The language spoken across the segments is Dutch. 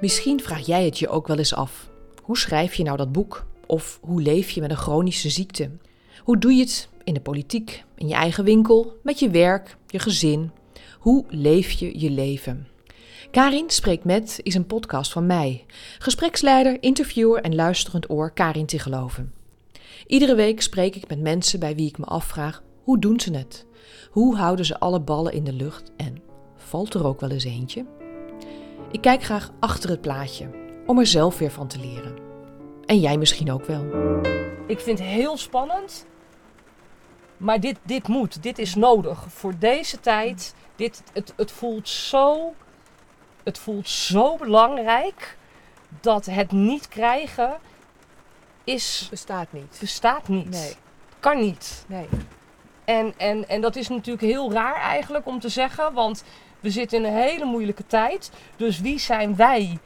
Misschien vraag jij het je ook wel eens af. Hoe schrijf je nou dat boek? Of hoe leef je met een chronische ziekte? Hoe doe je het in de politiek, in je eigen winkel, met je werk, je gezin? Hoe leef je je leven? Karin Spreekt Met is een podcast van mij, gespreksleider, interviewer en luisterend oor Karin te geloven. Iedere week spreek ik met mensen bij wie ik me afvraag: hoe doen ze het? Hoe houden ze alle ballen in de lucht en valt er ook wel eens eentje? Ik kijk graag achter het plaatje om er zelf weer van te leren. En jij misschien ook wel. Ik vind het heel spannend. Maar dit, dit moet, dit is nodig voor deze tijd. Dit, het, het, voelt zo, het voelt zo belangrijk dat het niet krijgen is, Bestaat niet. bestaat niet. Nee. Kan niet. Nee. En, en, en dat is natuurlijk heel raar eigenlijk om te zeggen, want we zitten in een hele moeilijke tijd. Dus wie zijn wij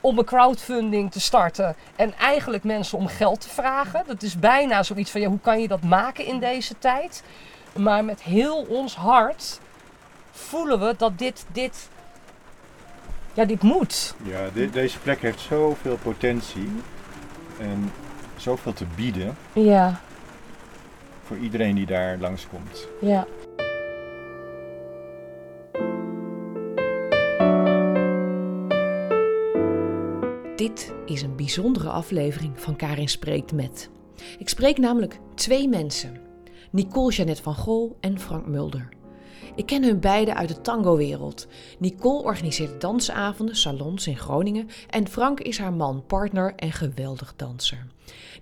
om een crowdfunding te starten en eigenlijk mensen om geld te vragen? Dat is bijna zoiets van, ja, hoe kan je dat maken in deze tijd? Maar met heel ons hart voelen we dat dit, dit, ja, dit moet. Ja, de- deze plek heeft zoveel potentie en zoveel te bieden Ja, voor iedereen die daar langskomt. ja. Is een bijzondere aflevering van Karin Spreekt Met. Ik spreek namelijk twee mensen. Nicole Jeannette van Gol en Frank Mulder. Ik ken hun beiden uit de tango-wereld. Nicole organiseert dansavonden, salons in Groningen en Frank is haar man, partner en geweldig danser.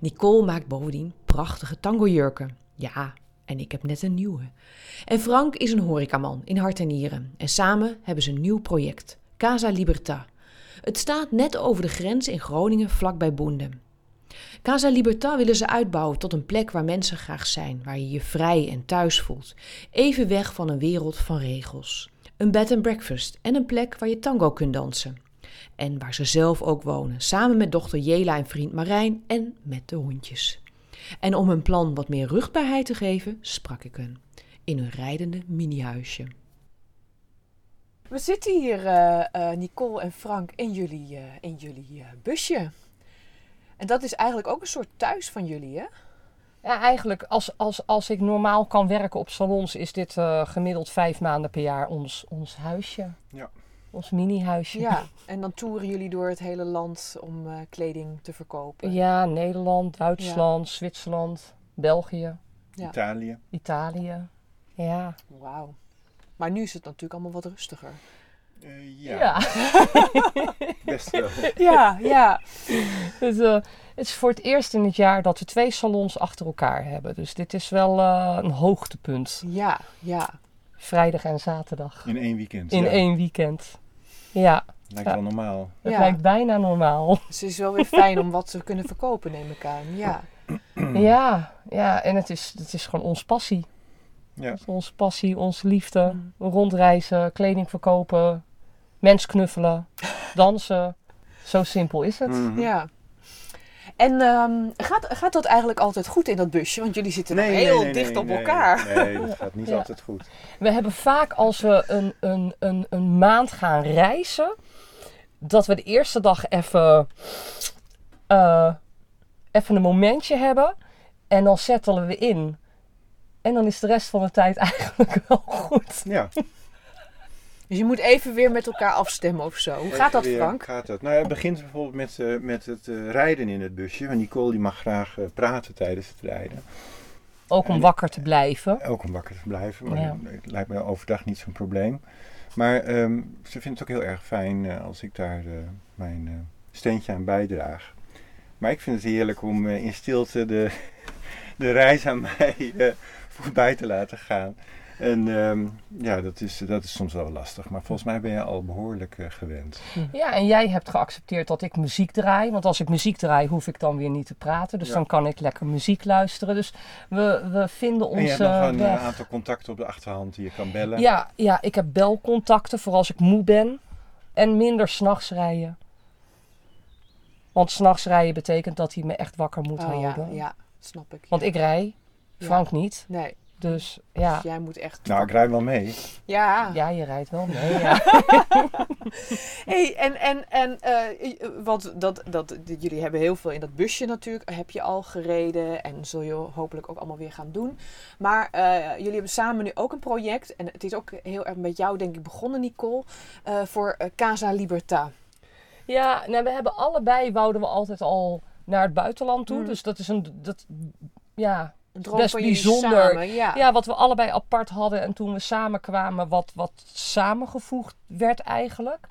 Nicole maakt bovendien prachtige tango-jurken. Ja, en ik heb net een nieuwe. En Frank is een horecaman in hart en nieren. En samen hebben ze een nieuw project, Casa Libertà. Het staat net over de grens in Groningen, vlakbij Boenden. Casa Libertà willen ze uitbouwen tot een plek waar mensen graag zijn, waar je je vrij en thuis voelt. Even weg van een wereld van regels. Een bed and breakfast en een plek waar je tango kunt dansen. En waar ze zelf ook wonen, samen met dochter Jela en vriend Marijn en met de hondjes. En om hun plan wat meer rugbaarheid te geven, sprak ik hun. In hun rijdende minihuisje. We zitten hier, eh, eh, Nicole en Frank, in jullie, eh, in jullie eh, busje. En dat is eigenlijk ook een soort thuis van jullie, hè? Ja, eigenlijk als, als, als ik normaal kan werken op salons, is dit eh, gemiddeld vijf maanden per jaar ons, ons huisje. Ja. Ons mini-huisje. Ja. En dan toeren jullie door het hele land om eh, kleding te verkopen. Ja, Nederland, Duitsland, Zwitserland, België, Ja. Italië. Italië. Ja. Wauw. Maar nu is het natuurlijk allemaal wat rustiger. Eh, ja, Ja. best wel. Ja, ja. Dus, het is voor het eerst in het jaar dat we twee salons achter elkaar hebben. Dus dit is wel eh, een hoogtepunt. Ja, ja. Vrijdag en zaterdag. In één weekend. In ja. één weekend. Ja, Lijkt Ja. wel normaal. het Ja. lijkt bijna normaal. Dus het is wel weer fijn om wat te kunnen verkopen, neem ik aan. Ja. Ja, ja en het is, het is gewoon ons passie. Ja. Is onze passie, onze liefde. Mm. Rondreizen, kleding verkopen, mens knuffelen, dansen. Zo simpel is het. Mhm. ja. En ehm, gaat, gaat dat eigenlijk altijd goed in dat busje? Want jullie zitten nog heel dicht op nee. elkaar. Nee, dat gaat niet Ja. altijd goed. We hebben vaak als we een, een, een, een maand gaan reizen, dat we de eerste dag even, eh, even een momentje hebben. En dan settelen we in. En dan is de rest van de tijd eigenlijk wel goed. Ja. Dus je moet even weer met elkaar afstemmen of zo. Hoe gaat dat, weer, Frank? Gaat dat? Nou, ja, het begint bijvoorbeeld met, eh, met het eh, rijden in het busje. Want Nicole die mag graag eh, praten tijdens het rijden. Ook om wakker te blijven. Ook om wakker te blijven, maar Ja. het lijkt me overdag niet zo'n probleem. Maar ehm, ze vindt het ook heel erg fijn eh, als ik daar eh, mijn eh, steentje aan bijdraag. Maar ik vind het heerlijk om in stilte de, de reis aan mij voorbij te laten gaan. En ehm, ja, dat is, dat is soms wel lastig. Maar volgens mij ben je al behoorlijk eh, gewend. Ja, en jij hebt geaccepteerd dat ik muziek draai. Want als ik muziek draai, hoef ik dan weer niet te praten. Dus Ja. dan kan ik lekker muziek luisteren. Dus we, we vinden en je onze hebt nog een eh, weg. aantal contacten op de achterhand die je kan bellen. Ja, ja, ik heb belcontacten voor als ik moe ben. En minder s'nachts rijden. Want s'nachts rijden betekent dat hij me echt wakker moet Oh ja, houden. ja, snap ik. Want ik rij. Frank niet. Nee, Dus ja, Dus jij moet echt... Nou, ik rijd wel mee. Ja. ja je rijdt wel mee. Ja. Hey, en en, en eh, want dat, dat, jullie hebben heel veel in dat busje natuurlijk. Heb je al gereden en zul je hopelijk ook allemaal weer gaan doen. Maar eh, jullie hebben samen nu ook een project. En het is ook heel erg met jou, denk ik, begonnen, Nicole. eh, voor Casa Libertà. Ja, nou, we hebben allebei wouden we altijd al naar het buitenland toe. Mm. Dus dat is een. Dat, ja, Best bijzonder. samen, ja. ja, wat we allebei apart hadden en toen we samenkwamen, wat, wat samengevoegd werd eigenlijk.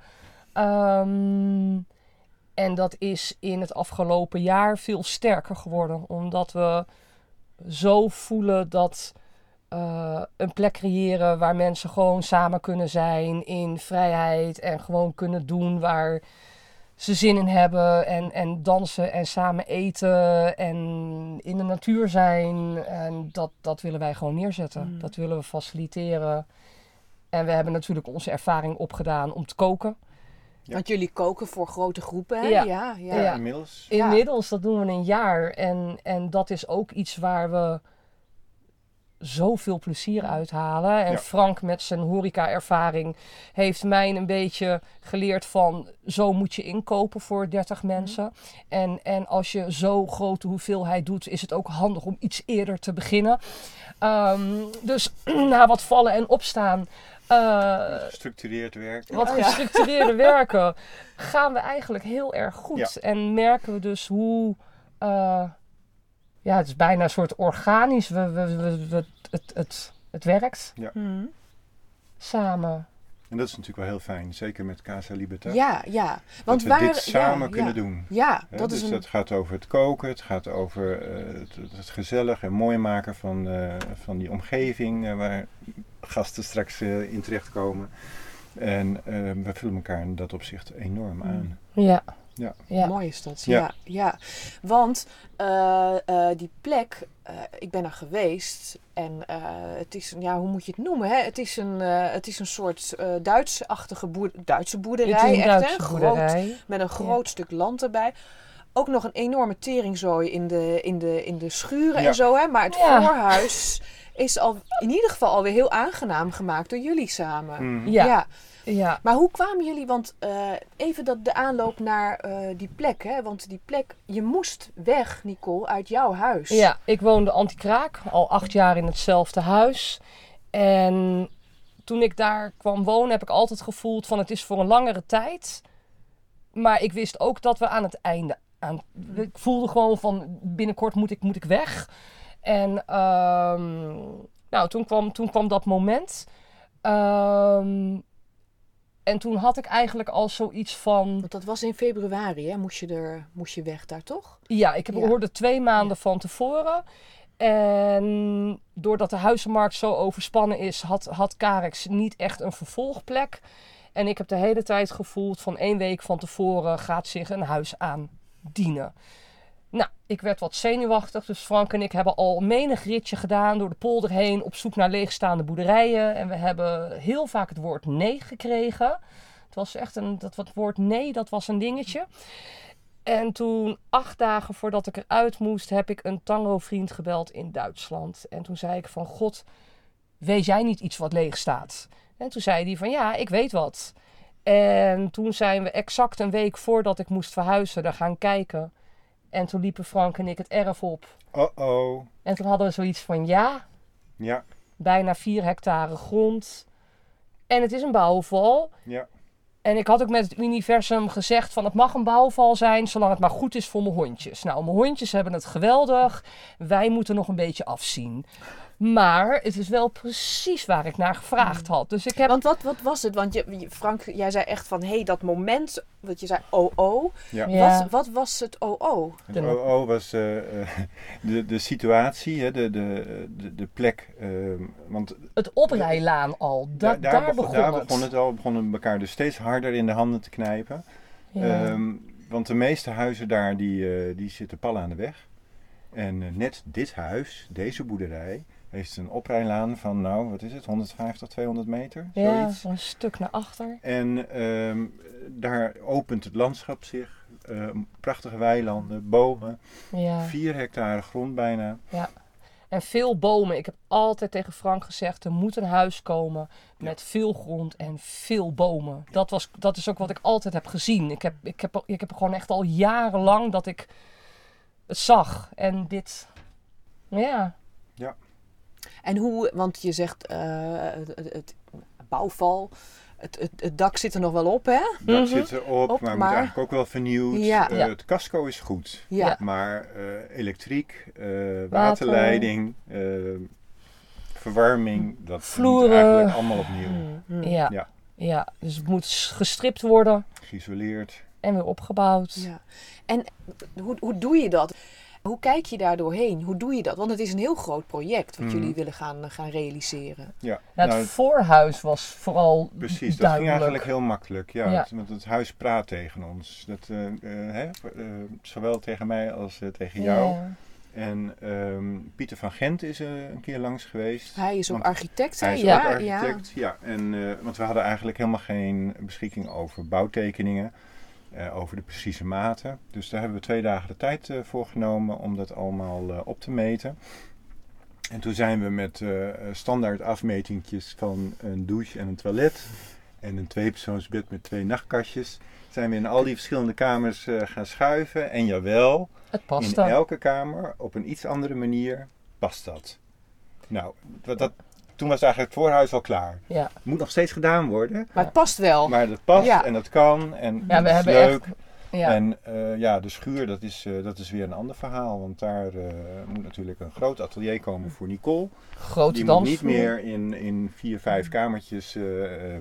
Ehm, en dat is in het afgelopen jaar veel sterker geworden, omdat we zo voelen dat eh, een plek creëren waar mensen gewoon samen kunnen zijn in vrijheid en gewoon kunnen doen waar ze zin in hebben en, en dansen en samen eten en in de natuur zijn. En dat, dat willen wij gewoon neerzetten. Mm. Dat willen we faciliteren. En we hebben natuurlijk onze ervaring opgedaan om te koken. Ja. Want jullie koken voor grote groepen, hè? Ja. Ja, ja. Ja, Ja. inmiddels. Ja. Inmiddels, dat doen we een jaar. En, en dat is ook iets waar we zoveel plezier uithalen. En Ja. Frank met zijn horeca-ervaring heeft mij een beetje geleerd van... zo moet je inkopen voor 30 mensen. En, en als je zo grote hoeveelheid doet, is het ook handig om iets eerder te beginnen. Ehm, dus na wat vallen en opstaan... eh, Gestructureerd werk. wat Oh ja. gestructureerde werken, gaan we eigenlijk heel erg goed. Ja. En merken we dus hoe, eh, ja, het is bijna een soort organisch, we, we, we, we- het, het, het werkt Mhm. samen. En dat is natuurlijk wel heel fijn, zeker met Casa Libertà. ja, ja. dat Want we waar, dit samen ja, kunnen ja. doen. Ja, dat dus is een... dat gaat over het koken, het gaat over eh, het, het gezellig en mooi maken van, eh, van die omgeving eh, waar gasten straks in terechtkomen. En we vullen elkaar in dat opzicht enorm aan. Ja. Ja. ja. Mooi is dat, Ja. ja. ja. Want eh, eh, die plek, eh, ik ben er geweest en eh, het is, een- ja, hoe moet je het noemen? Hè? Het, is een, eh, het is een soort eh Duits-achtige boer, Duitse Het boerderij. is een echt, hè? Duitse Groot, met een groot stuk land erbij. Ook nog een enorme teringzooi in de, in de, in de schuren Ja. en zo. Hè? Maar het Ja. voorhuis is al, in ieder geval alweer heel aangenaam gemaakt door jullie samen. Mhm. Ja. Ja. Maar hoe kwamen jullie, want eh, even dat de aanloop naar eh, die plek, hè? Want die plek, je moest weg, Nicole, uit jouw huis. Ja, ik woonde anti-kraak, al acht jaar in hetzelfde huis. En toen ik daar kwam wonen, heb ik altijd gevoeld van het is voor een langere tijd. Maar ik wist ook dat we aan het einde aan. Ik voelde gewoon van binnenkort moet ik, moet ik weg. En ehm, nou, toen kwam, toen kwam dat moment. Ehm, en toen had ik eigenlijk al zoiets van. Want dat was in februari, hè? Moest je, er, moest je weg daar, toch? Ja, ik heb Ja. hoorde twee maanden van tevoren. En doordat de huizenmarkt zo overspannen is, had, had Carex niet echt een vervolgplek. En ik heb de hele tijd gevoeld van één week van tevoren gaat zich een huis aandienen. Nou, ik werd wat zenuwachtig, dus Frank en ik hebben al menig ritje gedaan door de polder heen op zoek naar leegstaande boerderijen. En we hebben heel vaak het woord nee gekregen. Het was echt een, dat wat woord nee, dat was een dingetje. En toen, acht dagen voordat ik eruit moest, heb ik een tango-vriend gebeld in Duitsland. En toen zei ik van, god, weet jij niet iets wat leeg staat? En toen zei hij van, ja, ik weet wat. En toen zijn we exact een week voordat ik moest verhuizen daar gaan kijken. En toen liepen Frank en ik het erf op. Oh-oh. En toen hadden we zoiets van, ja, Ja, bijna vier hectare grond. En het is een bouwval. ja. En ik had ook met het universum gezegd van het mag een bouwval zijn zolang het maar goed is voor mijn hondjes. Nou, mijn hondjes hebben het geweldig. Wij moeten nog een beetje afzien. Maar het is wel precies waar ik naar gevraagd had. Dus ik heb... Want wat, wat was het? Want je, Frank, jij zei echt van, hé, hey, dat moment, wat je zei, oh, oh. ja. Ja. Wat, wat was het oh, oh? Het De- OO was eh, eh, de, de situatie, hè, de, de, de, de plek. ehm, want Het oprijlaan al. Da- daar, daar, begon, begon, daar het. begon het al. begonnen we elkaar dus steeds harder in de handen te knijpen. Ja. Ehm, want de meeste huizen daar, die, eh, die zitten pal aan de weg. En net dit huis, deze boerderij, heeft een oprijlaan van, nou, wat is het, 150, 200 meter? ja, Zoiets. een stuk naar achter. En ehm, daar opent het landschap zich. Ehm, prachtige weilanden, bomen, Ja. 4 hectare grond bijna. En veel bomen. Ik heb altijd tegen Frank gezegd: er moet een huis komen met veel grond en veel bomen. Dat, was, dat is ook wat ik altijd heb gezien. Ik heb, ik, heb, ik heb gewoon echt al jarenlang dat ik het zag. En dit, ja. En hoe, want je zegt eh, het, het- het bouwval, het, het, het dak zit er nog wel op, hè? Het Mhm. dak zit erop, Op, maar moet maar- eigenlijk ook wel vernieuwd. Ja. Eh, Ja. Het casco is goed. Ja. Maar eh, elektriek, eh, waterleiding, verwarming, dat Vloeren. moet eigenlijk allemaal opnieuw. Hmm. Ja. Ja. ja. Dus het moet gestript worden Geïsoleerd. en weer opgebouwd. Ja. En hoe, hoe doe je dat? Hoe kijk je daar doorheen? Hoe doe je dat? Want het is een heel groot project wat jullie willen gaan, gaan realiseren. Ja, Ja, het nou, voorhuis was vooral precies. Dat ging eigenlijk heel makkelijk. Ja, Ja. Het, want het huis praat tegen ons. Dat, eh, eh, hè, eh, zowel tegen mij als eh, tegen jou. Ja. En ehm, Pieter van Gent is eh, een keer langs geweest. Hij is ook architect, hè? Hij is ja, ook architect, ja. En, eh, want we hadden eigenlijk helemaal geen beschikking over bouwtekeningen, eh, over de precieze maten. Dus daar hebben we twee dagen de tijd eh, voor genomen om dat allemaal eh, op te meten. En toen zijn we met standaard afmetingjes van een douche en een toilet en een tweepersoonsbed met twee nachtkastjes, zijn we in al die verschillende kamers gaan schuiven. En jawel, Het in elke kamer op een iets andere manier past dat. Nou, dat, dat, toen was eigenlijk het voorhuis al klaar. Ja. Het moet nog steeds gedaan worden, Maar het past wel. maar dat past Ja. en dat kan en Ja, we dat is hebben leuk. echt. Ja. En eh, ja, de schuur, dat is, eh, dat is weer een ander verhaal. Want daar eh, moet natuurlijk een groot atelier komen voor Nicole. Grote Die moet niet meer in, in vier, vijf kamertjes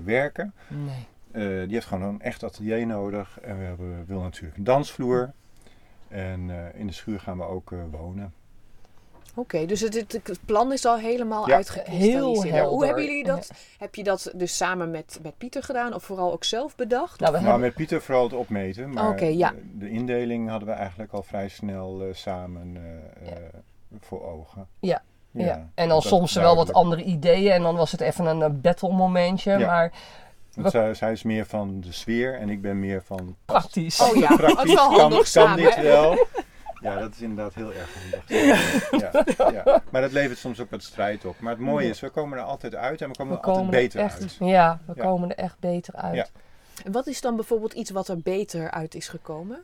werken. Nee. Eh, die heeft gewoon een echt atelier nodig. En we hebben, wil natuurlijk een dansvloer. En eh, in de schuur gaan we ook eh, wonen. Oké, dus het, het, plan is al helemaal Ja. uitgekristalliseerd. Heel helder. Hoe hebben jullie dat? Heb je dat dus samen met, met Pieter gedaan of vooral ook zelf bedacht? Nou, we Nou, hebben, met Pieter vooral het opmeten. Maar Oké, ja. de, de indeling hadden we eigenlijk al vrij snel eh, samen eh, eh, voor ogen. Ja. ja. En dan soms wel wat andere ideeën. En dan was het even een battle momentje. Ja. Maar Want zij, zij is meer van de sfeer en ik ben meer van praktisch. Oh ja, praktisch. wel kan, handig kan samen. dit wel? Ja, dat is inderdaad heel erg handig. Ja, ja. Maar dat levert soms ook wat strijd op. Maar het mooie is, we komen er altijd uit en we komen we er altijd komen er beter echt, uit. Ja, we Ja. komen er echt beter uit. Ja. En wat is dan bijvoorbeeld iets wat er beter uit is gekomen?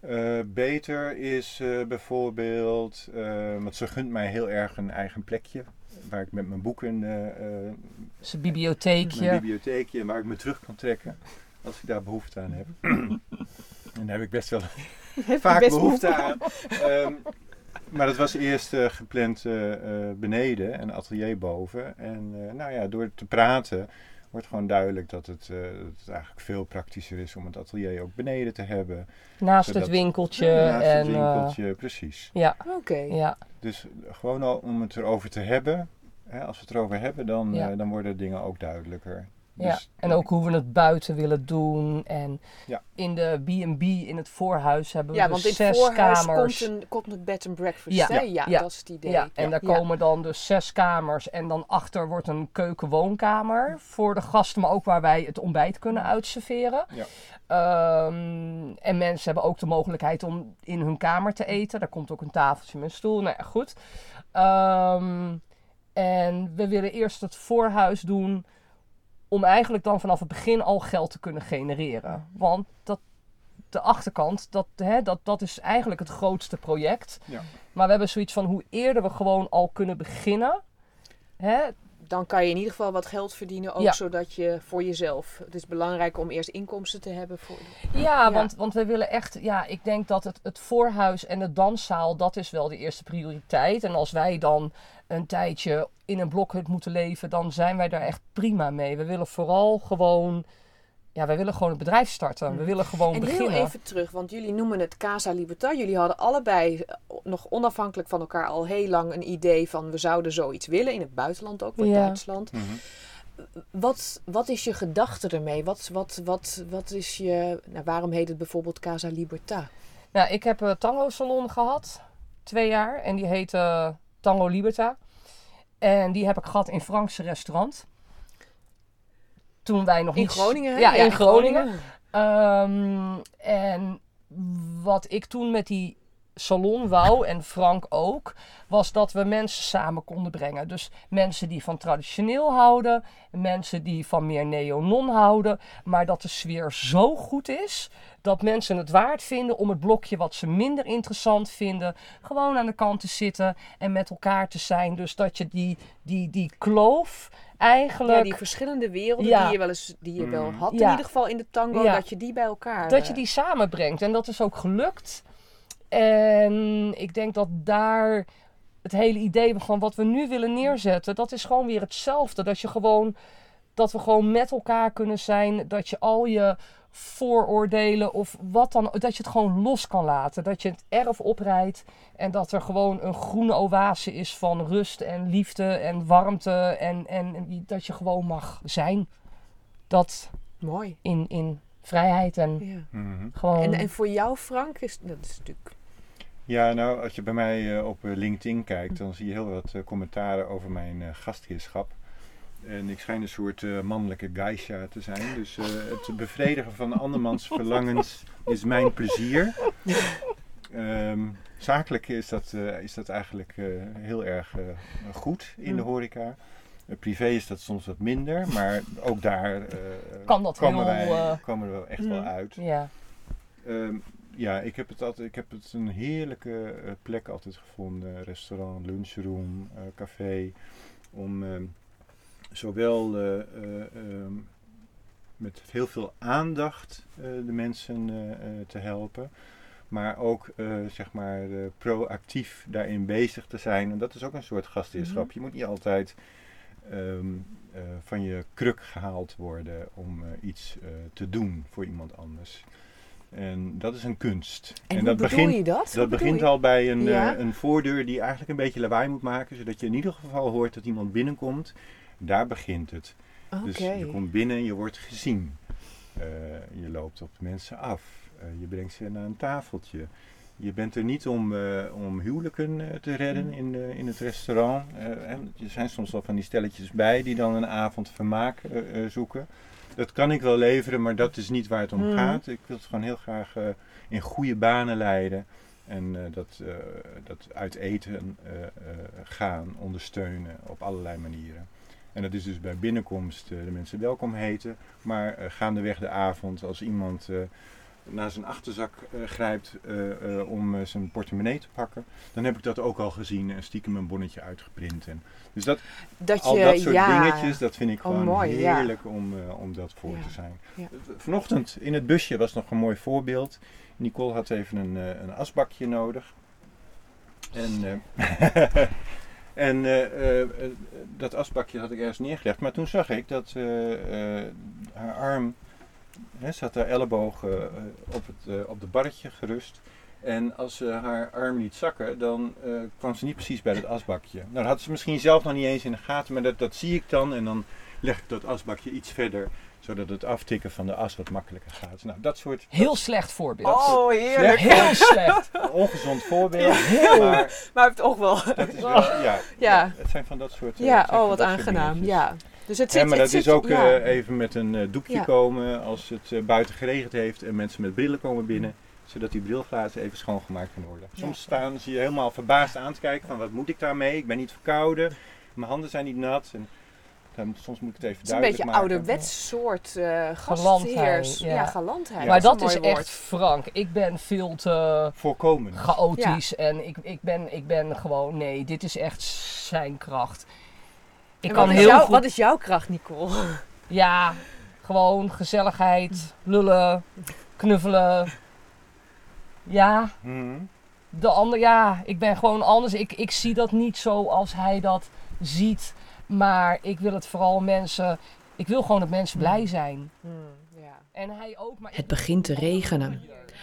Eh, beter is eh, bijvoorbeeld, eh, want ze gunt mij heel erg een eigen plekje. Waar ik met mijn boeken, eh, eh, Zijn bibliotheekje. mijn bibliotheekje, waar ik me terug kan trekken. Als ik daar behoefte aan heb. en daar heb ik best wel vaak behoefte aan. Ehm, maar dat was eerst eh, gepland eh, eh, beneden en atelier boven. En eh, nou ja, door te praten wordt gewoon duidelijk dat het, eh, dat het eigenlijk veel praktischer is om het atelier ook beneden te hebben. naast zodat- het winkeltje. Naast en, het winkeltje, precies. ja, Oké. ja, Dus gewoon al om het erover te hebben. Hè, als we het erover hebben, dan, Ja. eh, dan worden dingen ook duidelijker. Ja. Dus- En ook hoe we het buiten willen doen. En Ja. in de B&B in het voorhuis hebben we Ja, dus want in het zes voorhuis kamers. komt een, komt een bed and breakfast. Ja. hè? Ja, Ja. dat is het idee. Ja, en daar Ja. komen dan dus zes kamers en dan achter wordt een keukenwoonkamer voor de gasten, maar ook waar wij het ontbijt kunnen uitserveren. Ja. Ehm, en mensen hebben ook de mogelijkheid om in hun kamer te eten. Daar komt ook een tafeltje met een stoel. Nou ja, goed. Ehm, en we willen eerst het voorhuis doen om eigenlijk dan vanaf het begin al geld te kunnen genereren. Want dat, de achterkant, dat, hè, dat, dat is eigenlijk het grootste project. Ja. Maar we hebben zoiets van hoe eerder we gewoon al kunnen beginnen. Hè, Dan kan je in ieder geval wat geld verdienen, ook Ja. zodat je voor jezelf. Het is belangrijk om eerst inkomsten te hebben. Voor... Ja, Ja. Want, want we willen echt, ja, ik denk dat het, het voorhuis en de danszaal, dat is wel de eerste prioriteit. En als wij dan een tijdje in een blokhut moeten leven, dan zijn wij daar echt prima mee. We willen vooral gewoon, ja, wij willen gewoon een bedrijf starten. We willen gewoon En beginnen. heel even terug, want jullie noemen het Casa Libertad. Jullie hadden allebei eh, nog onafhankelijk van elkaar al heel lang een idee van we zouden zoiets willen in het buitenland ook, in Ja. Duitsland. Mhm. Wat, wat is je gedachte ermee? Wat, wat, wat, wat is je, nou, waarom heet het bijvoorbeeld Casa Libertad? Nou, ik heb een tango salon gehad, twee jaar. En die heette Tango Liberta. En die heb ik gehad in Frankse restaurant. Toen wij nog In niet... Groningen? hè? Ja, in Groningen. Ehm, en wat ik toen met die salon wou, en Frank ook, was dat we mensen samen konden brengen. Dus mensen die van traditioneel houden, mensen die van meer neo-non houden, maar dat de sfeer zo goed is dat mensen het waard vinden om het blokje wat ze minder interessant vinden, gewoon aan de kant te zitten en met elkaar te zijn. Dus dat je die, die, die kloof eigenlijk. Ja, die verschillende werelden Ja. die je wel eens die je wel Mm. had, in ieder geval in de tango, Ja. dat je die bij elkaar. dat je eh, die samenbrengt. En dat is ook gelukt. En ik denk dat daar het hele idee van wat we nu willen neerzetten, dat is gewoon weer hetzelfde. Dat je gewoon, dat we gewoon met elkaar kunnen zijn. Dat je al je vooroordelen of wat dan, dat je het gewoon los kan laten. Dat je het erf oprijdt en dat er gewoon een groene oase is van rust en liefde en warmte. En, en, en dat je gewoon mag zijn. Dat Mooi. in, in vrijheid en Ja. Mhm. gewoon. En, en voor jou, Frank, is dat is natuurlijk. Ja, nou, als je bij mij eh, op eh, LinkedIn kijkt, dan zie je heel wat eh, commentaren over mijn eh, gastheerschap. En ik schijn een soort eh, mannelijke geisha te zijn. Dus eh, het bevredigen van andermans verlangens is mijn plezier. Ehm, zakelijk is dat, eh, is dat eigenlijk heel erg goed in de horeca. Privé is dat soms wat minder, maar ook daar Kan dat komen, heel, wij, komen we wel echt wel Mm. uit. ja. Ehm, ja, ik heb het altijd, ik heb het een heerlijke plek altijd gevonden. Restaurant, lunchroom, café. Om ehm, zowel eh, eh, ehm, met heel veel aandacht eh, de mensen te helpen. Maar ook zeg maar proactief daarin bezig te zijn. En dat is ook een soort gastheerschap. Mhm. Je moet niet altijd ehm, eh, van je kruk gehaald worden om iets te doen voor iemand anders. En dat is een kunst. En, hoe dat begint, je dat? Dat begint je? al bij een, Ja? een voordeur die eigenlijk een beetje lawaai moet maken, zodat je in ieder geval hoort dat iemand binnenkomt. Daar begint het. Dus je komt binnen en je wordt gezien. Eh, je loopt op mensen af. Eh, je brengt ze naar een tafeltje. Je bent er niet om, eh, om huwelijken te redden Mm. in, in het restaurant. Er zijn soms wel van die stelletjes bij die dan een avond vermaak zoeken. Dat kan ik wel leveren, maar dat is niet waar het om Mm. gaat. Ik wil het gewoon heel graag in goede banen leiden. En dat, dat uit eten gaan ondersteunen op allerlei manieren. En dat is dus bij binnenkomst eh, de mensen welkom heten. Maar eh, gaandeweg de avond, als iemand eh, naar zijn achterzak grijpt om zijn portemonnee te pakken, dan heb ik dat ook al gezien en stiekem een bonnetje uitgeprint. En, dus dat, Dat al je, dat soort ja. dingetjes, dat vind ik Oh, gewoon mooi, ja. heerlijk om, om dat voor Ja. te zijn. Vanochtend in het busje was nog een mooi voorbeeld. Nicole had even een, een asbakje nodig. En, en eh, eh, eh, dat asbakje had ik ergens neergelegd. Maar toen zag ik dat haar arm, hè, ze had haar elleboog op, het, op de barretje gerust. En als ze haar arm liet zakken, dan kwam ze niet precies bij dat asbakje. Nou, dat had ze misschien zelf nog niet eens in de gaten, maar dat, dat zie ik dan. En dan leg ik dat asbakje iets verder, zodat het aftikken van de as wat makkelijker gaat. Nou, dat soort Heel slecht voorbeeld. Oh, heerlijk. Heel slecht. ongezond voorbeeld. Heel. Maar Maar het toch wel. dat is wel, ja, Ja. het zijn van dat soort eh, Ja, oh, wat aangenaam. Ja. Dus het Ja, zit, maar het dat is ook ja. eh, even met een eh, doekje Ja. komen als het eh, buiten geregend heeft en mensen met brillen komen binnen. Zodat die brilglazen even schoongemaakt kunnen worden. Soms staan ze je helemaal verbaasd aan te kijken van wat moet ik daarmee? Ik ben niet verkouden, mijn handen zijn niet nat. En, dan, soms moet ik het even Het is een beetje maken. ouderwets soort eh gastheers. ja. Ja, galantheid. maar dat is woord. echt Frank. Ik ben veel te Voorkomen. chaotisch en ik, ik, ben, ik ben gewoon, nee, dit is echt zijn kracht. Ik En kan wat, is heel goed, wat is jouw kracht, Nicole? ja, gewoon gezelligheid, lullen, knuffelen. Ja, Mhm. de ander, ja, ik ben gewoon anders. Ik, ik zie dat niet zo als hij dat ziet. Maar ik wil het vooral mensen, ik wil gewoon dat mensen blij zijn. ja. En hij ook. Maar Het begint te regenen.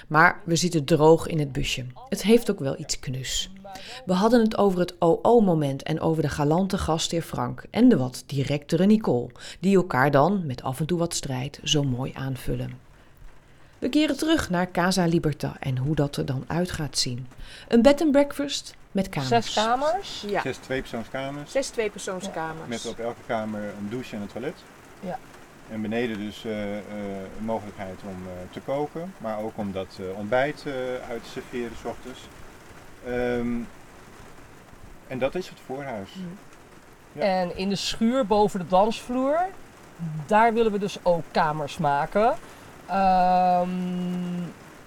Maar we zitten droog in het busje. Het heeft ook wel iets knus. We hadden het over het OO-moment en over de galante gastheer Frank en de wat directere Nicole, die elkaar dan, met af en toe wat strijd, zo mooi aanvullen. We keren terug naar Casa Libertà en hoe dat er dan uit gaat zien. Een bed and breakfast met kamers. zes kamers. ja. Zes tweepersoonskamers. Zes tweepersoonskamers. Met op elke kamer een douche en een toilet. Ja. En beneden dus eh, eh, een mogelijkheid om eh, te koken, maar ook om dat eh, ontbijt eh, uit te serveren s ochtends. Ehm, en dat is het voorhuis. Ja. En in de schuur boven de dansvloer, daar willen we dus ook kamers maken. Ehm,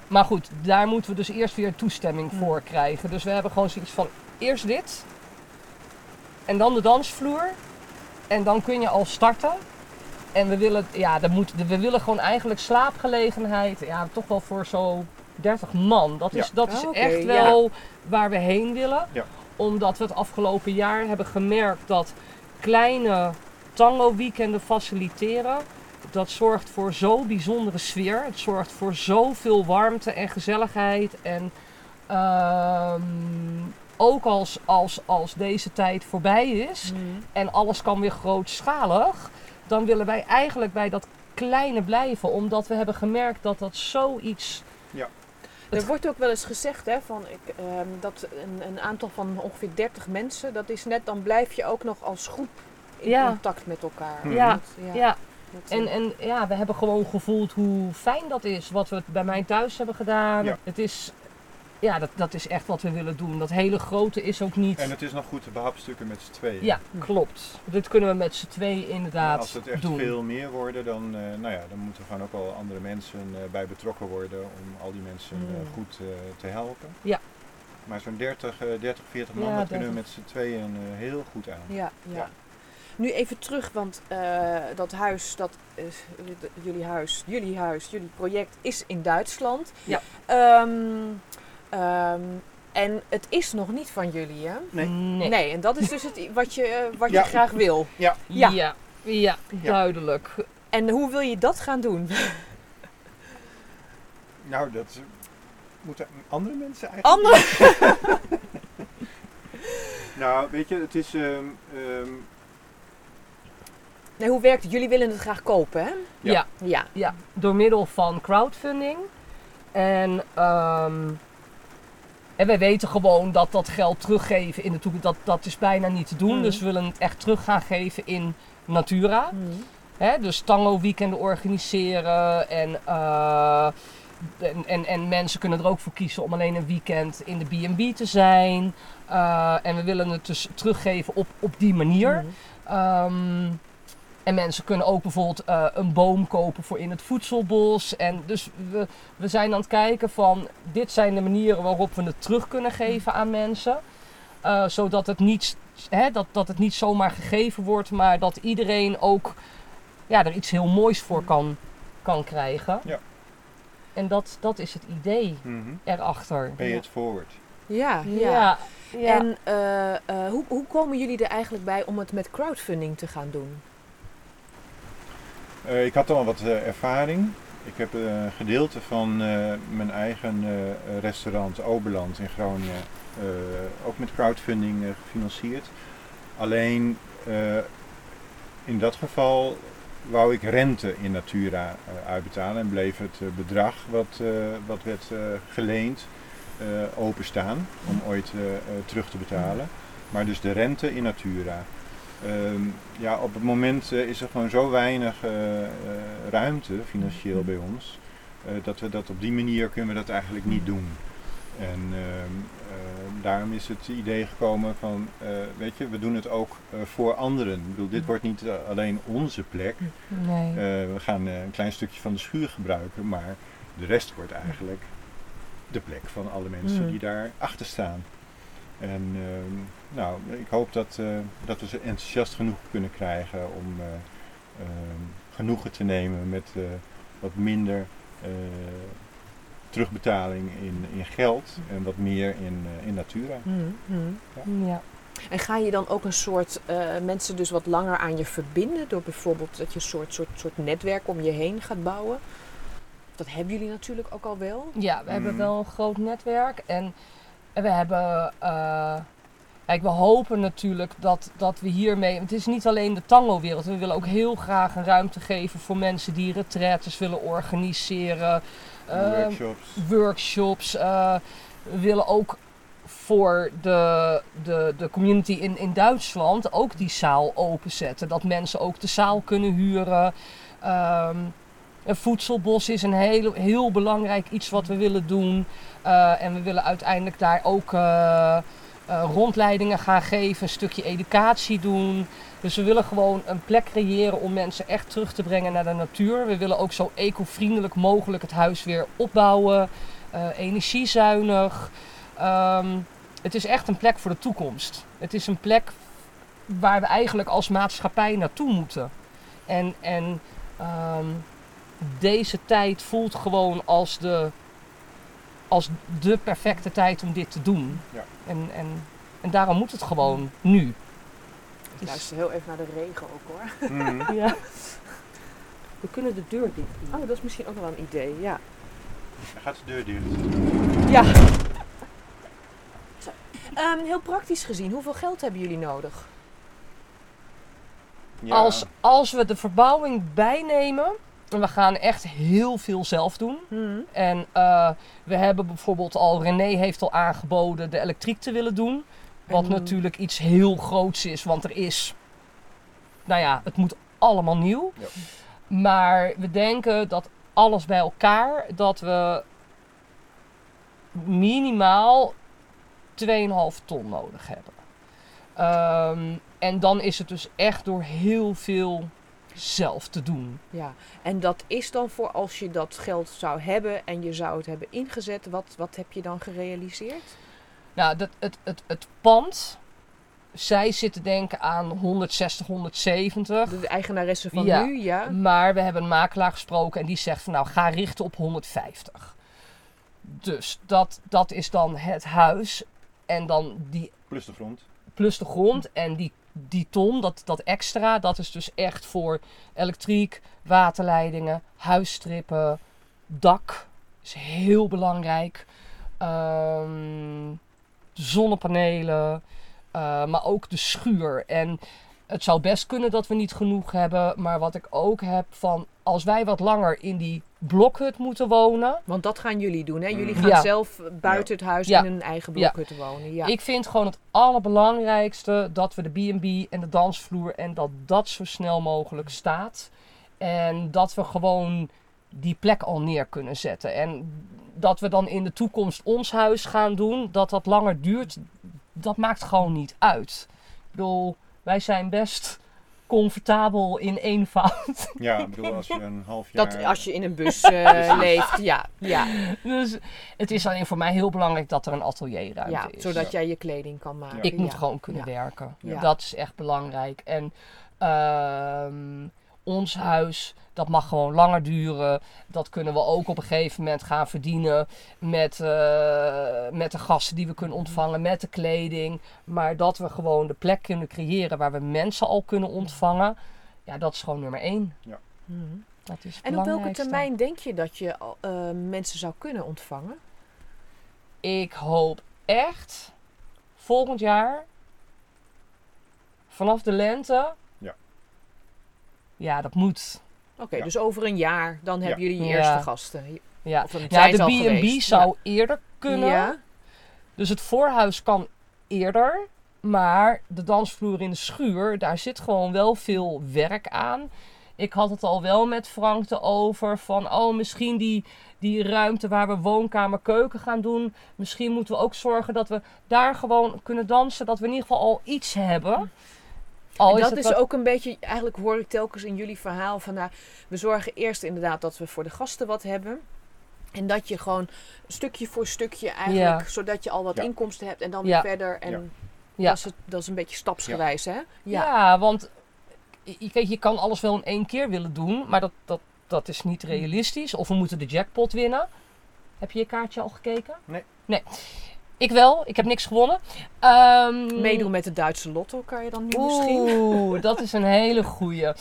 maar goed, daar moeten we dus eerst weer toestemming Hmm. voor krijgen. Dus we hebben gewoon zoiets van eerst dit. En dan de dansvloer. En dan kun je al starten. En we willen, ja, dat moet, we willen gewoon eigenlijk slaapgelegenheid. Ja, toch wel voor zo 30 man. Dat is, Ja. dat is Oké, echt ja. wel waar we heen willen. Ja. Omdat we het afgelopen jaar hebben gemerkt dat kleine tango weekenden faciliteren. Dat zorgt voor zo'n bijzondere sfeer. Het zorgt voor zoveel warmte en gezelligheid. En ehm, ook als, als, als deze tijd voorbij is en alles kan weer grootschalig, dan willen wij eigenlijk bij dat kleine blijven. Omdat we hebben gemerkt dat dat zoiets. Er wordt ook wel eens gezegd hè, van, ik, ehm, dat een, een aantal van ongeveer 30 mensen, dat is net, dan blijf je ook nog als groep in Ja. contact met elkaar. Ja, Ja, en, en ja, we hebben gewoon gevoeld hoe fijn dat is. Wat we bij mij thuis hebben gedaan. Ja. Het is, ja, dat, dat is echt wat we willen doen. Dat hele grote is ook niet. En het is nog goed te behapstukken met z'n tweeën. Ja, klopt. Dit kunnen we met z'n twee inderdaad Als het echt doen. veel meer worden, dan, eh, nou ja, dan moeten er gewoon ook al andere mensen eh, bij betrokken worden om al die mensen eh, Mm. goed eh, te helpen. Ja. Maar zo'n 30, eh, 30, 40 man, Ja, dat kunnen we 30. met z'n tweeën heel goed aan. Ja, ja. Ja. Nu even terug, want eh, dat huis, dat is, jullie huis, jullie huis, jullie project is in Duitsland. Ja. Ehm, ehm, en het is nog niet van jullie, hè? Nee. Nee. en dat is dus het, wat je, eh, wat Ja. je graag wil. Ja. Ja. Ja. ja, duidelijk. En hoe wil je dat gaan doen? Nou, dat eh, moeten andere mensen eigenlijk. Andere? Nou, weet je, het is. ehm, ehm, Nee, hoe werkt het? Jullie willen het graag kopen, hè? Ja. ja. Ja. Ja, door middel van crowdfunding. En, ehm, en wij weten gewoon dat dat geld teruggeven in de toekomst, dat, dat is bijna niet te doen. Mhm. Dus we willen het echt terug gaan geven in Natura. Hè, dus tango weekenden organiseren en, eh, en, en, en mensen kunnen er ook voor kiezen om alleen een weekend in de B&B te zijn. Eh, en we willen het dus teruggeven op, op die manier. Mhm. Ehm, en mensen kunnen ook bijvoorbeeld eh, een boom kopen voor in het voedselbos. En dus we, we zijn aan het kijken van dit zijn de manieren waarop we het terug kunnen geven aan mensen. Eh, zodat het, niet, hè, dat, dat het niet zomaar gegeven wordt, maar dat iedereen ook ja, er iets heel moois voor kan, kan krijgen. Ja. En dat, dat is het idee mhm. erachter. Pay Ja. it forward. Ja, ja. Ja, ja. En eh, eh, hoe, hoe komen jullie er eigenlijk bij om het met crowdfunding te gaan doen? Eh, ik had al wat eh, ervaring. Ik heb eh, een gedeelte van mijn eigen restaurant Oberland in Groningen ook met crowdfunding gefinancierd. Alleen in dat geval wou ik rente in Natura uitbetalen en bleef het bedrag wat, wat werd geleend openstaan om ooit terug te betalen. Maar dus de rente in Natura. Ehm, ja, op het moment eh, is er gewoon zo weinig eh, eh, ruimte financieel bij ons. dat we dat op die manier kunnen we dat eigenlijk niet doen. En ehm, eh, daarom is het idee gekomen van, weet je, we doen het ook voor anderen. Ik bedoel, dit wordt niet alleen onze plek. nee. We gaan een klein stukje van de schuur gebruiken, maar de rest wordt eigenlijk de plek van alle mensen Mm. die daar achter staan. En ehm, nou, ik hoop dat, eh, dat we ze enthousiast genoeg kunnen krijgen om eh, ehm, genoegen te nemen met eh, wat minder eh, terugbetaling in, in geld en wat meer in, eh, in natura. ja. En ga je dan ook een soort eh, mensen dus wat langer aan je verbinden? Door bijvoorbeeld dat je een soort, soort, soort netwerk om je heen gaat bouwen? Dat hebben jullie natuurlijk ook al wel. Ja, we hebben Mm. wel een groot netwerk en en we hebben. Eh, kijk, we hopen natuurlijk dat, dat we hiermee. Het is niet alleen de tango-wereld. We willen ook heel graag een ruimte geven voor mensen die retraites willen organiseren. eh, Workshops. workshops. eh, we willen ook voor de, de, de community in, in Duitsland ook die zaal openzetten. Dat mensen ook de zaal kunnen huren. Ehm, Een voedselbos is een heel, heel belangrijk iets wat we willen doen. Eh, en we willen uiteindelijk daar ook eh, rondleidingen gaan geven, een stukje educatie doen. Dus we willen gewoon een plek creëren om mensen echt terug te brengen naar de natuur. We willen ook zo eco-vriendelijk mogelijk het huis weer opbouwen, eh, energiezuinig. Ehm, het is echt een plek voor de toekomst. Het is een plek waar we eigenlijk als maatschappij naartoe moeten. En, en ehm, deze tijd voelt gewoon als de, als de perfecte tijd om dit te doen. Ja. En, en, en daarom moet het gewoon nu. Ik luister heel even naar de regen ook hoor. Mhm. Ja. We kunnen de deur dicht doen. Oh, dat is misschien ook wel een idee, ja. Dan gaat de deur dicht. Ja. Zo. Ehm, heel praktisch gezien, hoeveel geld hebben jullie nodig? Ja. Als, als we de verbouwing bijnemen, en we gaan echt heel veel zelf doen. En eh, we hebben bijvoorbeeld al, René heeft al aangeboden de elektriek te willen doen. Wat natuurlijk iets heel groots is, want er is, nou ja, het moet allemaal nieuw. Ja. Maar we denken dat alles bij elkaar, dat we minimaal 2,5 ton nodig hebben. Ehm, en dan is het dus echt door heel veel zelf te doen. Ja, en dat is dan voor als je dat geld zou hebben en je zou het hebben ingezet. Wat, wat heb je dan gerealiseerd? Nou, dat, het, het, het pand, zij zitten denken aan 160, 170. De eigenaresse van Ja. nu, ja. Maar we hebben een makelaar gesproken en die zegt van nou ga richten op 150. Dus dat, dat is dan het huis en dan die Plus de grond. plus de grond en die, die ton, dat, dat extra, dat is dus echt voor elektriek, waterleidingen, huisstrippen, dak is heel belangrijk. Ehm, zonnepanelen, eh, maar ook de schuur. En het zou best kunnen dat we niet genoeg hebben, maar wat ik ook heb van als wij wat langer in die blokhut moeten wonen, Want dat gaan jullie doen, hè? Jullie Mhm. gaan Ja. zelf buiten het huis Ja. in een eigen Ja. blokhut wonen. Ja. Ik vind gewoon het allerbelangrijkste dat we de B&B en de dansvloer en dat dat zo snel mogelijk staat. En dat we gewoon die plek al neer kunnen zetten. En dat we dan in de toekomst ons huis gaan doen, dat dat langer duurt, dat maakt gewoon niet uit. Ik bedoel, wij zijn best comfortabel in eenvoud. Ja, ik bedoel, als je een half jaar... dat als je in een bus eh, leeft, ja. Ja, Dus het is alleen voor mij heel belangrijk dat er een atelierruimte ja is. zodat jij je kleding kan maken. Ik moet Ja. gewoon kunnen Ja. werken. Ja. Dat is echt belangrijk. En ehm, ons huis, dat mag gewoon langer duren. Dat kunnen we ook op een gegeven moment gaan verdienen met, eh, met de gasten die we kunnen ontvangen, met de kleding. Maar dat we gewoon de plek kunnen creëren waar we mensen al kunnen ontvangen. Ja, dat is gewoon nummer één. Mhm. Dat is En op welke termijn denk je dat je eh, mensen zou kunnen ontvangen? Ik hoop echt volgend jaar vanaf de lente. Ja. Dat moet. Oké, Ja. dus over een jaar, dan hebben jullie je Ja. eerste gasten. Ja, Of ja de B&B zou eerder kunnen. Ja. Dus het voorhuis kan eerder. Maar de dansvloer in de schuur, daar zit gewoon wel veel werk aan. Ik had het al wel met Frank erover van, oh misschien die, die ruimte waar we woonkamer, keuken gaan doen. Misschien moeten we ook zorgen dat we daar gewoon kunnen dansen. Dat we in ieder geval al iets hebben. Al En is dat is wat- ook een beetje, eigenlijk hoor ik telkens in jullie verhaal van, nou, we zorgen eerst inderdaad dat we voor de gasten wat hebben. En dat je gewoon stukje voor stukje eigenlijk, Ja. zodat je al wat Ja. inkomsten hebt en dan Ja. verder. En dat, is het, dat is een beetje stapsgewijs, hè? Ja, Ja. want je, kijk, je kan alles wel in één keer willen doen, maar dat, dat, dat is niet realistisch. Of we moeten de jackpot winnen. Heb je je kaartje al gekeken? Nee. Nee. Ik wel, ik heb niks gewonnen. Ehm, Meedoen met de Duitse lotto kan je dan nu misschien. Oeh, dat is een hele goeie.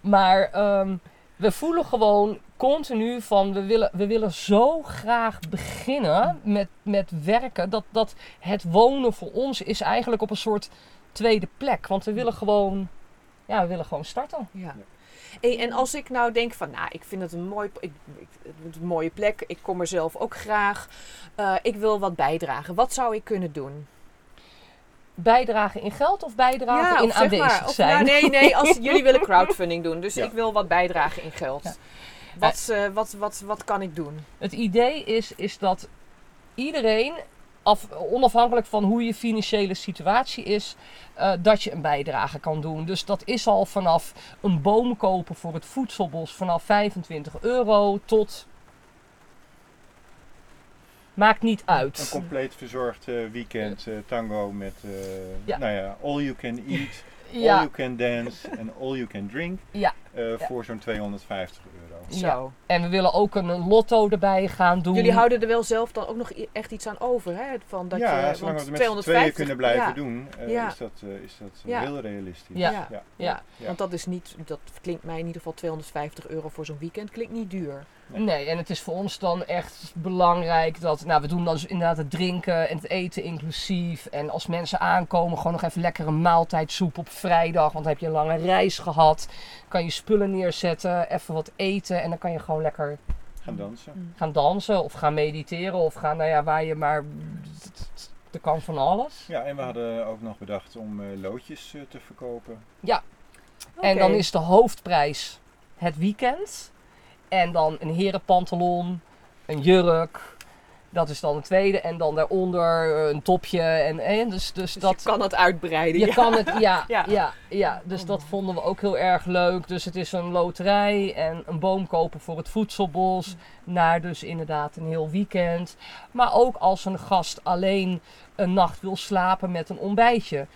Maar ehm, we voelen gewoon continu van we willen, we willen zo graag beginnen met, met werken. Dat, dat het wonen voor ons is eigenlijk op een soort tweede plek. Want we willen gewoon, ja, we willen gewoon starten. Ja. Hey, en als ik nou denk van, nou, ik vind het een, mooi, ik, ik, het is een mooie plek, ik kom er zelf ook graag, eh, ik wil wat bijdragen. Wat zou ik kunnen doen? Bijdragen in geld of bijdragen in of zeg aanwezig maar, of, zijn? nou, nee, nee, als jullie willen crowdfunding doen, dus Ja. ik wil wat bijdragen in geld. Ja. Wat, eh, wat, wat, wat kan ik doen? Het idee is, is dat iedereen, af, onafhankelijk van hoe je financiële situatie is, eh, dat je een bijdrage kan doen. Dus dat is al vanaf een boom kopen voor het voedselbos vanaf 25 euro tot. Maakt niet Een uit. compleet verzorgd eh, weekend eh, tango met, Ja. nou ja, all you can eat, all Ja, you can dance en all you can drink Ja. Ja. voor zo'n 250 euro. Ja. En we willen ook een, een lotto erbij gaan doen. Jullie houden er wel zelf dan ook nog echt iets aan over, hè? Van dat ja, je, zolang want we het met z'n tweeën kunnen blijven ja, doen, eh, Ja. is dat, eh, is dat eh, Ja. heel realistisch. Ja. Ja. Ja. Ja. Ja. Want dat is niet, dat klinkt mij in ieder geval 250 euro voor zo'n weekend, klinkt niet duur. Nee, en het is voor ons dan echt belangrijk dat, nou, we doen dan dus inderdaad het drinken en het eten inclusief. En als mensen aankomen, gewoon nog even lekker een maaltijdsoep op vrijdag, want dan heb je een lange reis gehad. Kan je spullen neerzetten, even wat eten en dan kan je gewoon lekker Gaan dansen. gaan dansen of gaan mediteren of gaan, nou ja, waar je maar, er kan van alles. Ja, en we hadden ook nog bedacht om eh, loodjes eh, te verkopen. En dan is de hoofdprijs het weekend. En dan een herenpantalon, een jurk. Dat is dan het tweede. En dan daaronder een topje. En, en dus, dus Dus dat. je kan het uitbreiden. Je ja. kan het, ja, Ja. ja. Ja, dus dat vonden we ook heel erg leuk. Dus het is een loterij en een boom kopen voor het voedselbos. Naar dus inderdaad een heel weekend. Maar ook als een gast alleen een nacht wil slapen met een ontbijtje,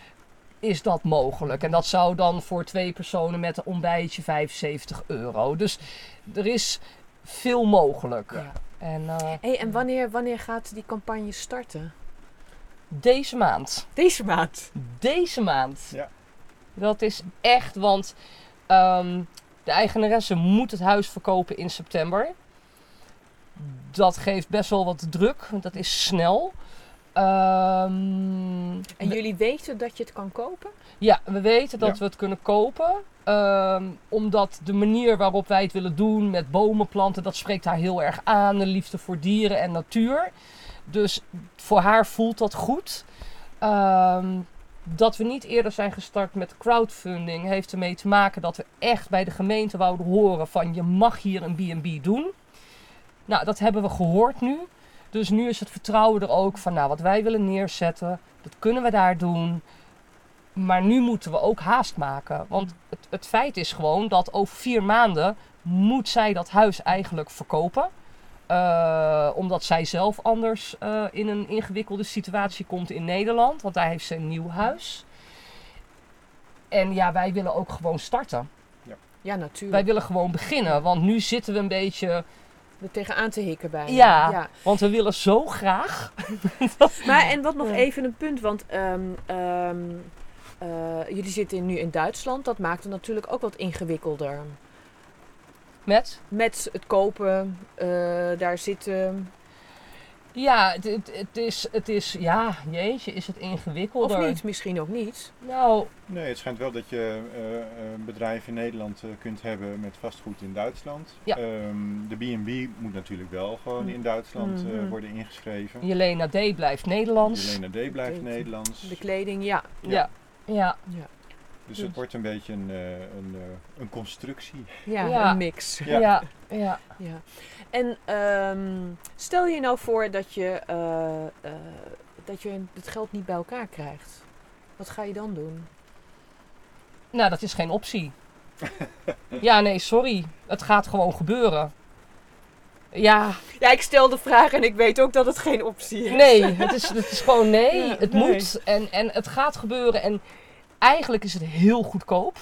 is dat mogelijk. En dat zou dan voor twee personen met een ontbijtje 75 euro. Dus er is veel mogelijk. Ja. En eh, Hey, en wanneer, wanneer gaat die campagne starten? deze maand. Deze maand. Deze maand. Ja. Dat is echt, want ehm, de eigenaresse moet het huis verkopen in september. Dat geeft best wel wat druk, want dat is snel. Ehm, En jullie weten dat je het kan kopen? ja, we weten dat Ja. we het kunnen kopen. Ehm, omdat de manier waarop wij het willen doen met bomen planten, dat spreekt haar heel erg aan. De liefde voor dieren en natuur. Dus voor haar voelt dat goed. Ehm, dat we niet eerder zijn gestart met crowdfunding heeft ermee te maken dat we echt bij de gemeente wouden horen van je mag hier een B&B doen. Nou, dat hebben we gehoord nu. Dus nu is het vertrouwen er ook van, nou, wat wij willen neerzetten, dat kunnen we daar doen. Maar nu moeten we ook haast maken. Want het, het feit is gewoon dat over vier maanden moet zij dat huis eigenlijk verkopen. Eh, omdat zij zelf anders eh, in een ingewikkelde situatie komt in Nederland. Want daar heeft ze een nieuw huis. En ja, wij willen ook gewoon starten. Ja, natuurlijk. Wij willen gewoon beginnen. Want nu zitten we een beetje... er tegenaan te hikken bij. Ja. Want we willen zo graag. Maar en wat nog Ja. even een punt, want ehm, ehm, eh, jullie zitten nu in Duitsland. Dat maakt het natuurlijk ook wat ingewikkelder. Met? Met het kopen, eh, daar zitten. Ja, het, het, het is, het is... Ja, jeetje, is het ingewikkelder. Of niet, misschien ook niet. Nou, Nee, het schijnt wel dat je eh, een bedrijf in Nederland eh, kunt hebben met vastgoed in Duitsland. Ja. Ehm, de B&B moet natuurlijk wel gewoon in Duitsland eh, Mhm. worden ingeschreven. Jelena D. blijft Nederlands. Jelena D blijft. Nederlands. De kleding, ja. Ja. Ja. Dus het wordt een beetje een, eh, een, eh, een constructie. Ja, Ja. een mix. Ja. Ja. Ja. Ja. En ehm, stel je nou voor dat je, eh, eh, dat je het geld niet bij elkaar krijgt. Wat ga je dan doen? Nou, dat is geen optie. ja, nee, sorry. Het gaat gewoon gebeuren. Ja, Ja, ik stel de vraag en ik weet ook dat het geen optie is. nee. Het is, het is gewoon nee. Ja, het nee. moet. En, en het gaat gebeuren. En eigenlijk is het heel goedkoop.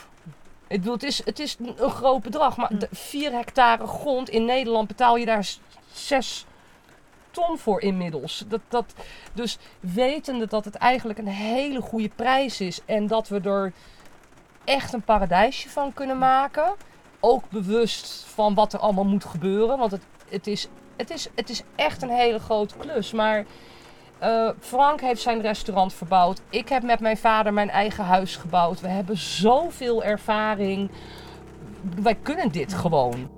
Ik bedoel, het is, het is een groot bedrag. Maar de 4 hectare grond in Nederland betaal je daar 6 ton voor inmiddels. Dat, dat, dus wetende dat het eigenlijk een hele goede prijs is. En dat we er echt een paradijsje van kunnen maken. Ook bewust van wat er allemaal moet gebeuren. Want het, het, is, het, is, het is echt een hele grote klus. Maar eh, Frank heeft zijn restaurant verbouwd. Ik heb met mijn vader mijn eigen huis gebouwd. We hebben zoveel ervaring. Wij kunnen dit gewoon.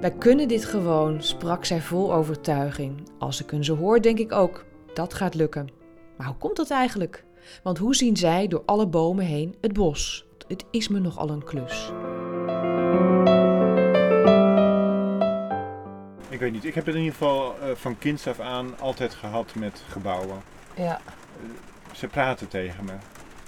Wij kunnen dit gewoon, sprak zij vol overtuiging. Als ik hun zo hoor, denk ik ook, dat gaat lukken. Maar hoe komt dat eigenlijk? Want hoe zien zij door alle bomen heen het bos? Het is me nogal een klus. Ik weet niet, ik heb het in ieder geval eh, van kinds af aan altijd gehad met gebouwen. Ja, Ze praten tegen me.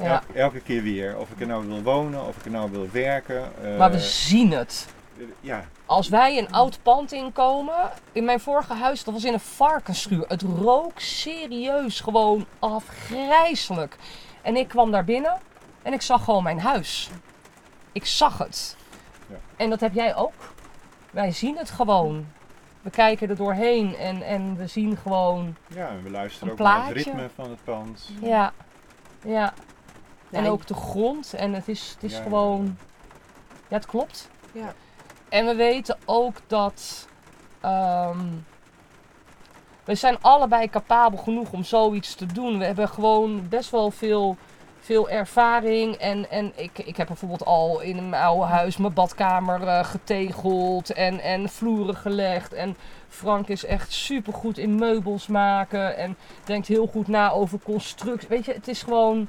ja. Elke, elke keer weer. Of ik er nou wil wonen, of ik er nou wil werken. eh, Maar we zien het. eh, ja, Als wij een oud pand inkomen, in mijn vorige huis, dat was in een varkensschuur. Het rook serieus gewoon afgrijzelijk. En ik kwam daar binnen en ik zag gewoon mijn huis. Ik zag het. Ja. En dat heb jij ook. Wij zien het gewoon. We kijken er doorheen en, en we zien gewoon. ja, en we luisteren Een ook naar het plaatje. ritme van het pand. Ja, ja. En ook de grond. En het is, het is Ja, ja, gewoon. Ja, het klopt. Ja. En we weten ook dat. ehm, we zijn allebei capabel genoeg om zoiets te doen. We hebben gewoon best wel veel, veel ervaring. En, en ik, ik heb bijvoorbeeld al in mijn oude huis mijn badkamer eh, getegeld en, en vloeren gelegd. En Frank is echt super goed in meubels maken. En denkt heel goed na over constructie. Weet je, het is gewoon.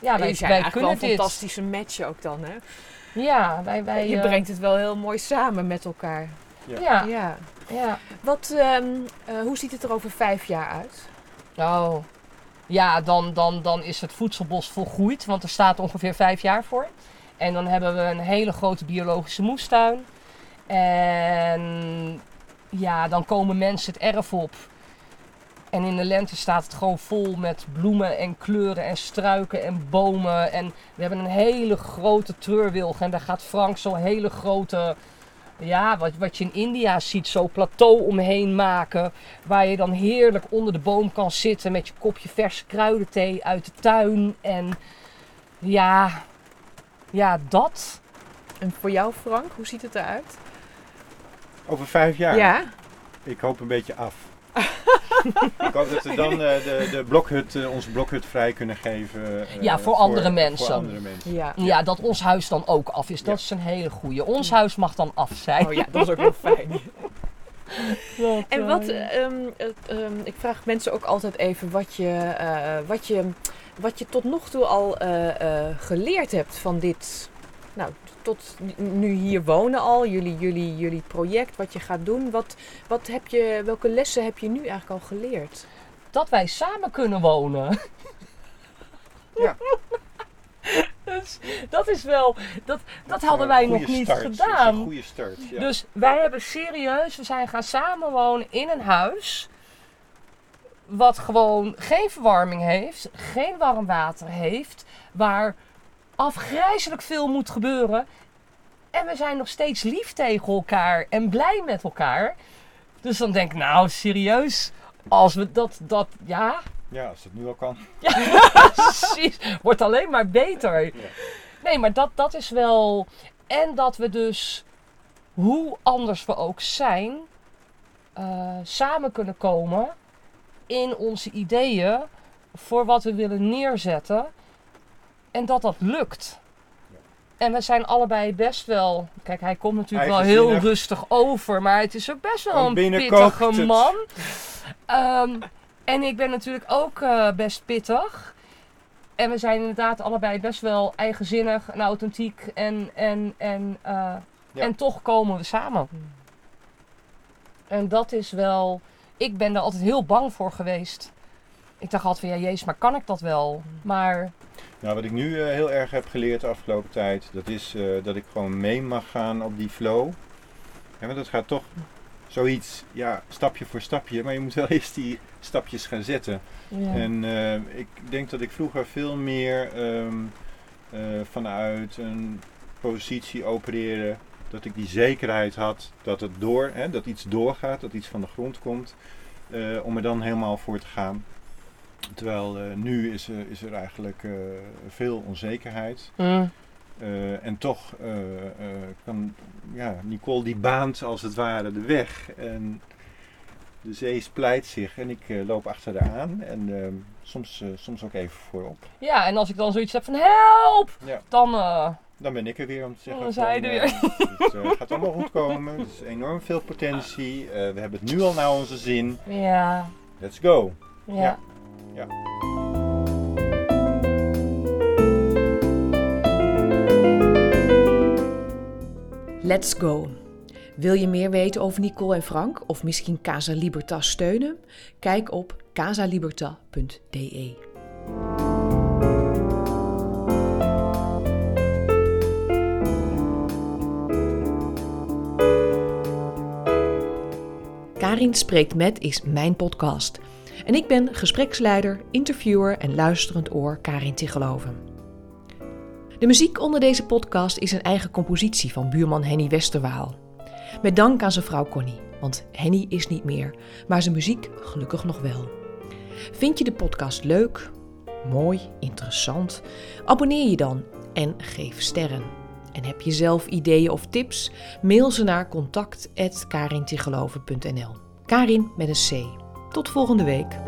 Ja, wij, zijn wij kunnen wel een dit. fantastische match ook dan, hè? Ja, wij, wij, je eh, brengt het wel heel mooi samen met elkaar. Ja, Ja. ja. Wat, ehm, eh, hoe ziet het er over vijf jaar uit? Oh. Ja, dan, dan, dan is het voedselbos volgroeid, want er staat ongeveer vijf jaar voor. En dan hebben we een hele grote biologische moestuin. En ja, dan komen mensen het erf op. En in de lente staat het gewoon vol met bloemen en kleuren en struiken en bomen. En we hebben een hele grote treurwilg. En daar gaat Frank zo'n hele grote, ja, wat, wat je in India ziet, zo'n plateau omheen maken. Waar je dan heerlijk onder de boom kan zitten met je kopje verse kruidenthee uit de tuin. En ja, ja, dat. En voor jou, Frank, hoe ziet het eruit? Over vijf jaar. Ja. Ik hoop een beetje af. ik hoop dat we dan eh, de, de blokhut, eh, onze blokhut vrij kunnen geven. eh, Ja, voor andere mensen. Voor andere mensen. Ja. Ja, dat ons huis dan ook af is. Dat Ja. is een hele goeie. Ons huis mag dan af zijn. Oh ja, dat is ook wel fijn. Dat, En wat, ehm, eh, ehm, ik vraag mensen ook altijd even wat je, eh, wat je, wat je tot nog toe al eh, eh, geleerd hebt van dit. Nou, tot nu hier wonen al, jullie, jullie, jullie project, wat je gaat doen. Wat, wat heb je, welke lessen heb je nu eigenlijk al geleerd? dat wij samen kunnen wonen. Ja. dus dat is wel, dat, dat hadden wij nog niet start. Dat is gedaan. een goede start. Ja. Dus wij hebben serieus, we zijn gaan samenwonen in een huis. Wat gewoon geen verwarming heeft, geen warm water heeft. Waar afgrijzelijk veel moet gebeuren. En we zijn nog steeds lief tegen elkaar en blij met elkaar. Dus dan denk ik, nou serieus, als we dat, dat, ja, ja, als het nu al kan. precies, wordt alleen maar beter. Nee, maar dat, dat is wel. En dat we dus, hoe anders we ook zijn, eh, samen kunnen komen in onze ideeën voor wat we willen neerzetten. En dat dat lukt. En we zijn allebei best wel. Kijk, hij komt natuurlijk wel heel rustig over, maar het is ook best wel een pittige man. Ehm, en ik ben natuurlijk ook eh, best pittig. En we zijn inderdaad allebei best wel eigenzinnig en authentiek. En, en, en, eh, Ja. en toch komen we samen. En dat is wel. Ik ben daar altijd heel bang voor geweest. Ik dacht altijd van ja, jezus, maar kan ik dat wel? Maar Nou, wat ik nu eh, heel erg heb geleerd de afgelopen tijd, dat is eh, dat ik gewoon mee mag gaan op die flow. Want het gaat toch zoiets, ja, stapje voor stapje, maar je moet wel eerst die stapjes gaan zetten. ja. En eh, ik denk dat ik vroeger veel meer ehm, eh, vanuit een positie opereerde, dat ik die zekerheid had dat het door, hè, dat iets doorgaat, dat iets van de grond komt, om er dan helemaal voor te gaan. Terwijl eh, nu is, er- is er eigenlijk eh, veel onzekerheid. Mm. Eh, en toch kan ja, Nicole die baant als het ware de weg. En de zee splijt zich en ik loop achter haar aan. En eh, soms, soms ook even voorop. ja, en als ik dan zoiets heb van help, Ja. dan. Dan ben ik er weer om te zeggen. Dan zijn er eh, Het gaat allemaal goed komen. Er is enorm veel potentie. We hebben het nu al naar onze zin. ja, Let's go. ja. Ja. Ja. Let's go. Wil je meer weten over Nicole en Frank of misschien Casa Liberta steunen? Kijk op casaliberta.de. Karin spreekt met is mijn podcast. En ik ben gespreksleider, interviewer en luisterend oor Karin Tigeloven. De muziek onder deze podcast is een eigen compositie van buurman Henny Westerwaal. Met dank aan zijn vrouw Connie, want Henny is niet meer, maar zijn muziek gelukkig nog wel. Vind je de podcast leuk, mooi, interessant? Abonneer je dan en geef sterren. En heb je zelf ideeën of tips? Mail ze naar contact.karintigeloven.nl Karin met een C. Tot volgende week.